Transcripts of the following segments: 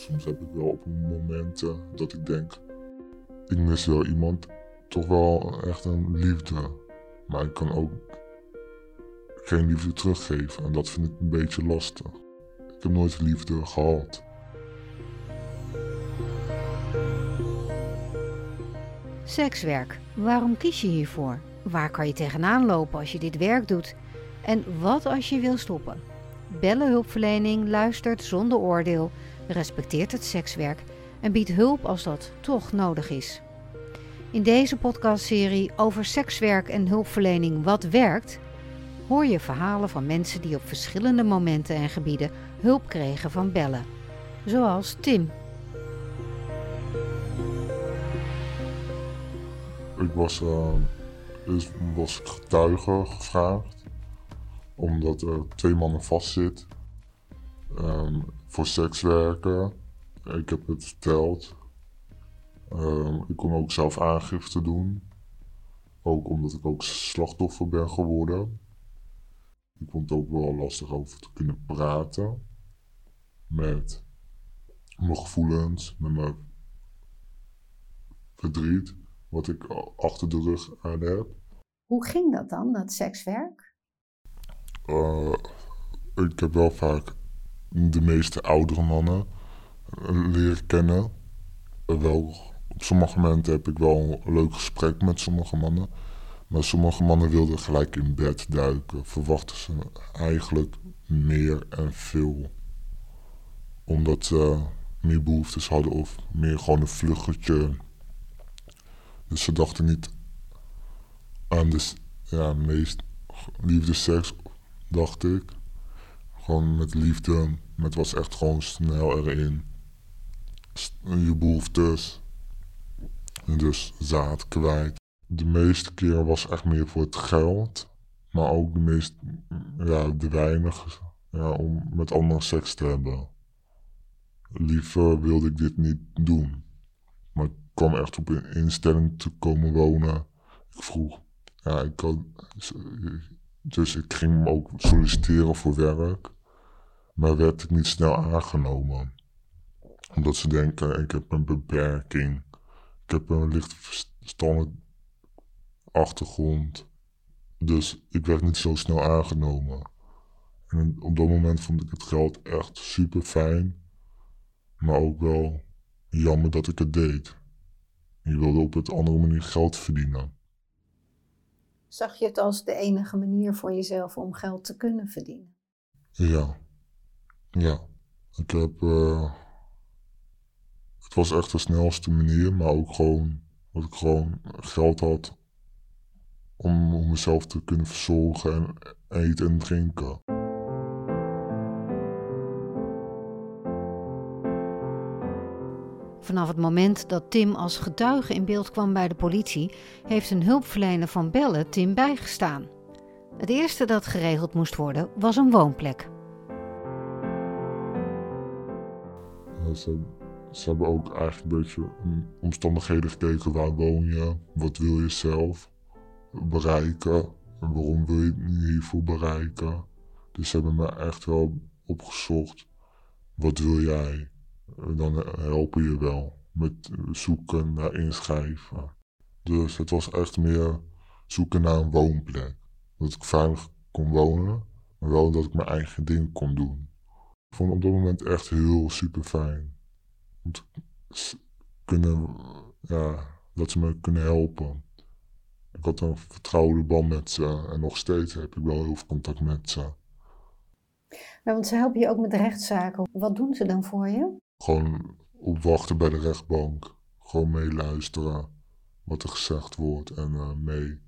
soms heb ik wel op momenten dat ik denk, ik mis wel iemand, toch wel echt een liefde. Maar ik kan ook geen liefde teruggeven en dat vind ik een beetje lastig. Ik heb nooit liefde gehad. Sekswerk. Waarom kies je hiervoor? Waar kan je tegenaan lopen als je dit werk doet? En wat als je wil stoppen? Bellenhulpverlening luistert zonder oordeel, respecteert het sekswerk en biedt hulp als dat toch nodig is. In deze podcastserie over sekswerk en hulpverlening Wat werkt, hoor je verhalen van mensen die op verschillende momenten en gebieden hulp kregen van bellen. Zoals Tim. Ik was, uh, was getuige gevraagd omdat er twee mannen vastzitten um, voor sekswerken. Ik heb het verteld. Um, ik kon ook zelf aangifte doen. Ook omdat ik ook slachtoffer ben geworden. Ik vond het ook wel lastig over te kunnen praten. Met mijn gevoelens, met mijn verdriet, wat ik achter de rug aan heb. Hoe ging dat dan, dat sekswerk? Uh, ik heb wel vaak de meeste oudere mannen eh, leren kennen. Wel, op sommige momenten heb ik wel een leuk gesprek met sommige mannen. Maar sommige mannen wilden gelijk in bed duiken. Verwachten ze eigenlijk meer en veel. Omdat ze meer behoeftes hadden of meer gewoon een vluggetje. Dus ze dachten niet aan de ja, meest liefde seks dacht ik. Met liefde, met was echt gewoon snel erin. Je behoeftes. En dus zaad kwijt. De meeste keren was echt meer voor het geld. Maar ook de meest, ja, de weinig, ja, om met anderen seks te hebben. Liever wilde ik dit niet doen. Maar ik kwam echt op een instelling te komen wonen. Ik vroeg, ja, ik kan, dus ik ging ook solliciteren voor werk. Maar werd ik niet snel aangenomen. Omdat ze denken, ik heb een beperking. Ik heb een licht achtergrond. Dus ik werd niet zo snel aangenomen. En op dat moment vond ik het geld echt super fijn. Maar ook wel jammer dat ik het deed. Je wilde op een andere manier geld verdienen. Zag je het als de enige manier voor jezelf om geld te kunnen verdienen? Ja. Ja. Ik heb. Uh, het was echt de snelste manier, maar ook gewoon dat ik gewoon geld had om, om mezelf te kunnen verzorgen en eten en drinken. Vanaf het moment dat Tim als getuige in beeld kwam bij de politie, heeft een hulpverlener van Bellen Tim bijgestaan. Het eerste dat geregeld moest worden was een woonplek. Ze, ze, hebben ook eigenlijk een beetje omstandigheden gekeken. Waar woon je? Wat wil je zelf bereiken? En waarom wil je het hiervoor bereiken? Dus ze hebben me echt wel opgezocht. Wat wil jij? dan helpen je wel met zoeken naar inschrijven. Dus het was echt meer zoeken naar een woonplek. Dat ik veilig kon wonen, maar wel dat ik mijn eigen ding kon doen. Ik vond op dat moment echt heel super fijn. Kunnen, ja, dat ze me kunnen helpen. Ik had een vertrouwde band met ze en nog steeds heb ik wel heel veel contact met ze. Ja, want ze helpen je ook met rechtszaken. Wat doen ze dan voor je? Gewoon opwachten bij de rechtbank. Gewoon meeluisteren wat er gezegd wordt en uh, mee.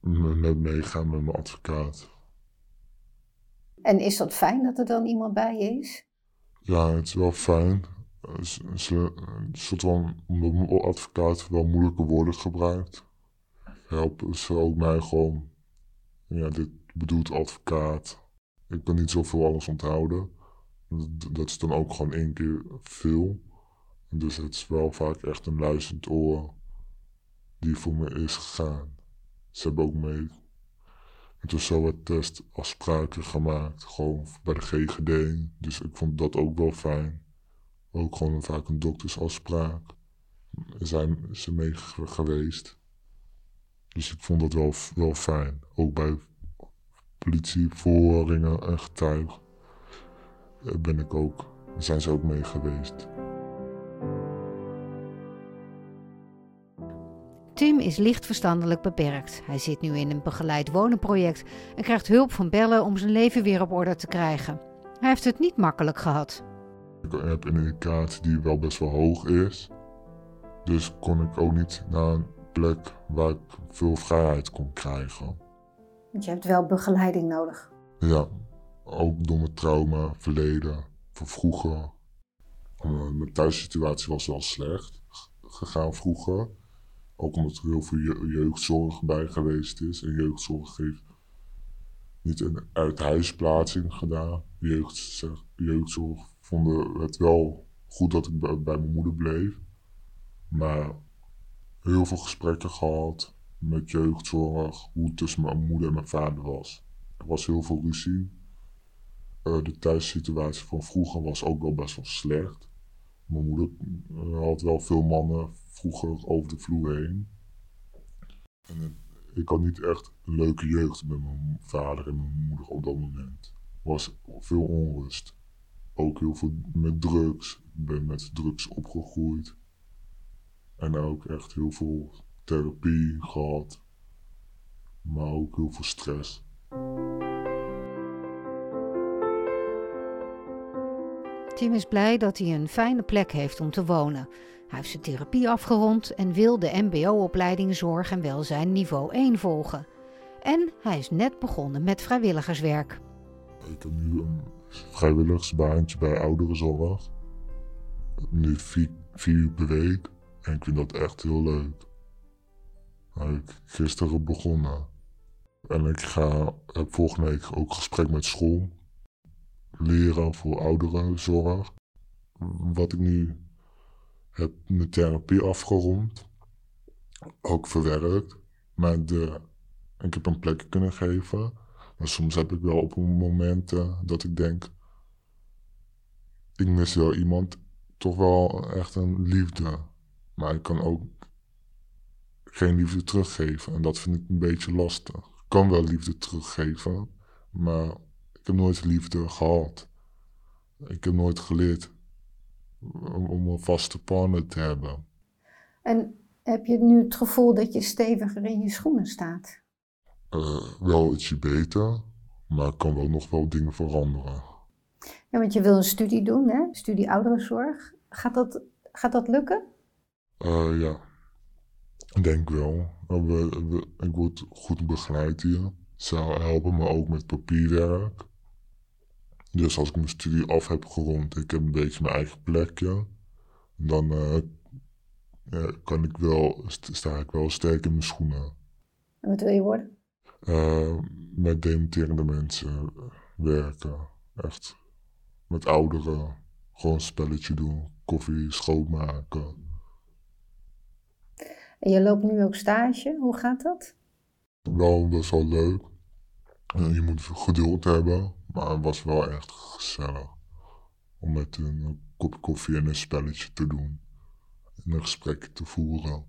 Met meegaan met mijn advocaat. En is dat fijn dat er dan iemand bij je is? Ja, het is wel fijn. Ze, soort van, omdat advocaat wel moeilijke woorden gebruikt, helpen ze ook mij gewoon. Ja, dit bedoelt advocaat. Ik kan niet zoveel alles onthouden. Dat is dan ook gewoon één keer veel. Dus het is wel vaak echt een luisterend oor die voor me is gegaan. Ze hebben ook mee En toen zo wat testafspraken gemaakt, gewoon bij de GGD. Dus ik vond dat ook wel fijn. Ook gewoon vaak een doktersafspraak. Zijn ze mee geweest. Dus ik vond dat wel, wel fijn. Ook bij politievoeringen en getuigen ben ik ook, zijn ze ook mee geweest. Tim is licht verstandelijk beperkt. Hij zit nu in een begeleid wonenproject en krijgt hulp van Bellen om zijn leven weer op orde te krijgen. Hij heeft het niet makkelijk gehad. Ik heb een indicatie die wel best wel hoog is. Dus kon ik ook niet naar een plek waar ik veel vrijheid kon krijgen. Want je hebt wel begeleiding nodig. Ja, ook door mijn trauma, verleden, van vroeger. Mijn thuissituatie was wel slecht gegaan vroeger. Ook omdat er heel veel jeugdzorg bij geweest is. En jeugdzorg heeft niet een uithuisplaatsing gedaan. Jeugd, jeugdzorg vonden het wel goed dat ik bij mijn moeder bleef. Maar heel veel gesprekken gehad met jeugdzorg, hoe het tussen mijn moeder en mijn vader was. Er was heel veel ruzie. Uh, de thuissituatie van vroeger was ook wel best wel slecht. Mijn moeder uh, had wel veel mannen vroeger over de vloer heen. En uh, ik had niet echt een leuke jeugd met mijn vader en mijn moeder op dat moment. Er was veel onrust. Ook heel veel met drugs. Ik ben met drugs opgegroeid. En ook echt heel veel therapie gehad. Maar ook heel veel stress. Tim is blij dat hij een fijne plek heeft om te wonen. Hij heeft zijn therapie afgerond en wil de MBO-opleiding Zorg en Welzijn niveau 1 volgen. En hij is net begonnen met vrijwilligerswerk. Ik heb nu een vrijwilligersbaantje bij ouderenzorg. Nu vier, uur per week. En ik vind dat echt heel leuk. Ik gisteren begonnen. En ik ga, heb volgende week ook gesprek met school. Leren voor ouderenzorg. Wat ik nu heb mijn therapie afgerond. Ook verwerkt. Maar de, ik heb een plek kunnen geven. Maar soms heb ik wel op momenten dat ik denk... Ik mis wel iemand, toch wel echt een liefde. Maar ik kan ook geen liefde teruggeven. En dat vind ik een beetje lastig. Ik kan wel liefde teruggeven, maar ik heb nooit liefde gehad. Ik heb nooit geleerd om, een vaste partner te hebben. En heb je nu het gevoel dat je steviger in je schoenen staat? Uh, wel ietsje beter, maar ik kan wel nog wel dingen veranderen. Ja, want je wil een studie doen, hè? Studie ouderenzorg. Gaat dat, gaat dat lukken? Uh, ja, ik denk wel. Ik word goed begeleid hier. Ze helpen me ook met papierwerk. Dus als ik mijn studie af heb gerond, ik heb een beetje mijn eigen plekje, dan uh, ja, kan ik wel, sta ik wel sterk in mijn schoenen. En wat wil je worden? Uh, met dementerende mensen werken. Echt. Met ouderen. Gewoon een spelletje doen. Koffie schoonmaken. En je loopt nu ook stage. Hoe gaat dat? Wel, dat is wel leuk. je moet geduld hebben. Maar het was wel echt gezellig. Om met een kopje koffie en een spelletje te doen. En een gesprek te voeren.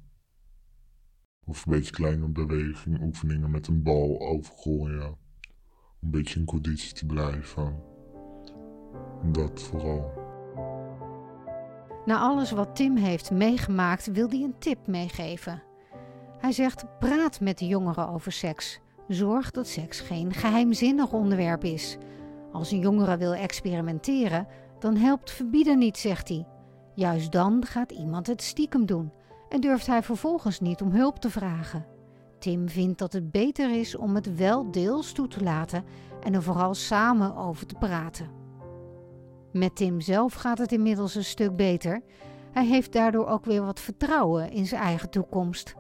Of een beetje kleine beweging, oefeningen met een bal overgooien. Om een beetje in conditie te blijven. Dat vooral. Na alles wat Tim heeft meegemaakt, wil hij een tip meegeven. Hij zegt: praat met de jongeren over seks. Zorg dat seks geen geheimzinnig onderwerp is. Als een jongere wil experimenteren, dan helpt verbieden niet, zegt hij. Juist dan gaat iemand het stiekem doen en durft hij vervolgens niet om hulp te vragen. Tim vindt dat het beter is om het wel deels toe te laten en er vooral samen over te praten. Met Tim zelf gaat het inmiddels een stuk beter. Hij heeft daardoor ook weer wat vertrouwen in zijn eigen toekomst.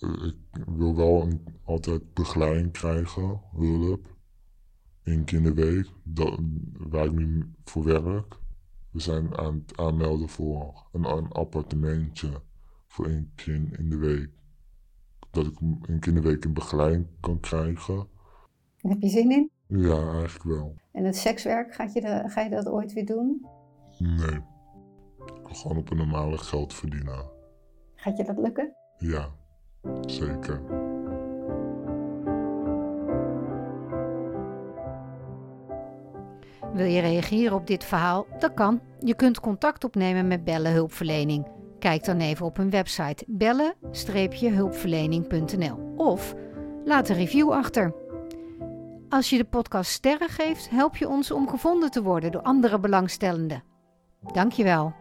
Ik wil wel altijd begeleiding krijgen, hulp. Eén keer in de week, dat, waar ik nu voor werk. We zijn aan het aanmelden voor een, een appartementje voor één keer in de week. dat ik een keer in de week een begeleiding kan krijgen. Heb je zin in? Ja, eigenlijk wel. En het sekswerk, gaat je de, ga je dat ooit weer doen? Nee. Ik wil gewoon op een normale geld verdienen. Gaat je dat lukken? Ja, zeker. Wil je reageren op dit verhaal? Dat kan. Je kunt contact opnemen met Bellen Hulpverlening. Kijk dan even op hun website bellen-hulpverlening.nl of laat een review achter. Als je de podcast sterren geeft, help je ons om gevonden te worden door andere belangstellenden. Dankjewel.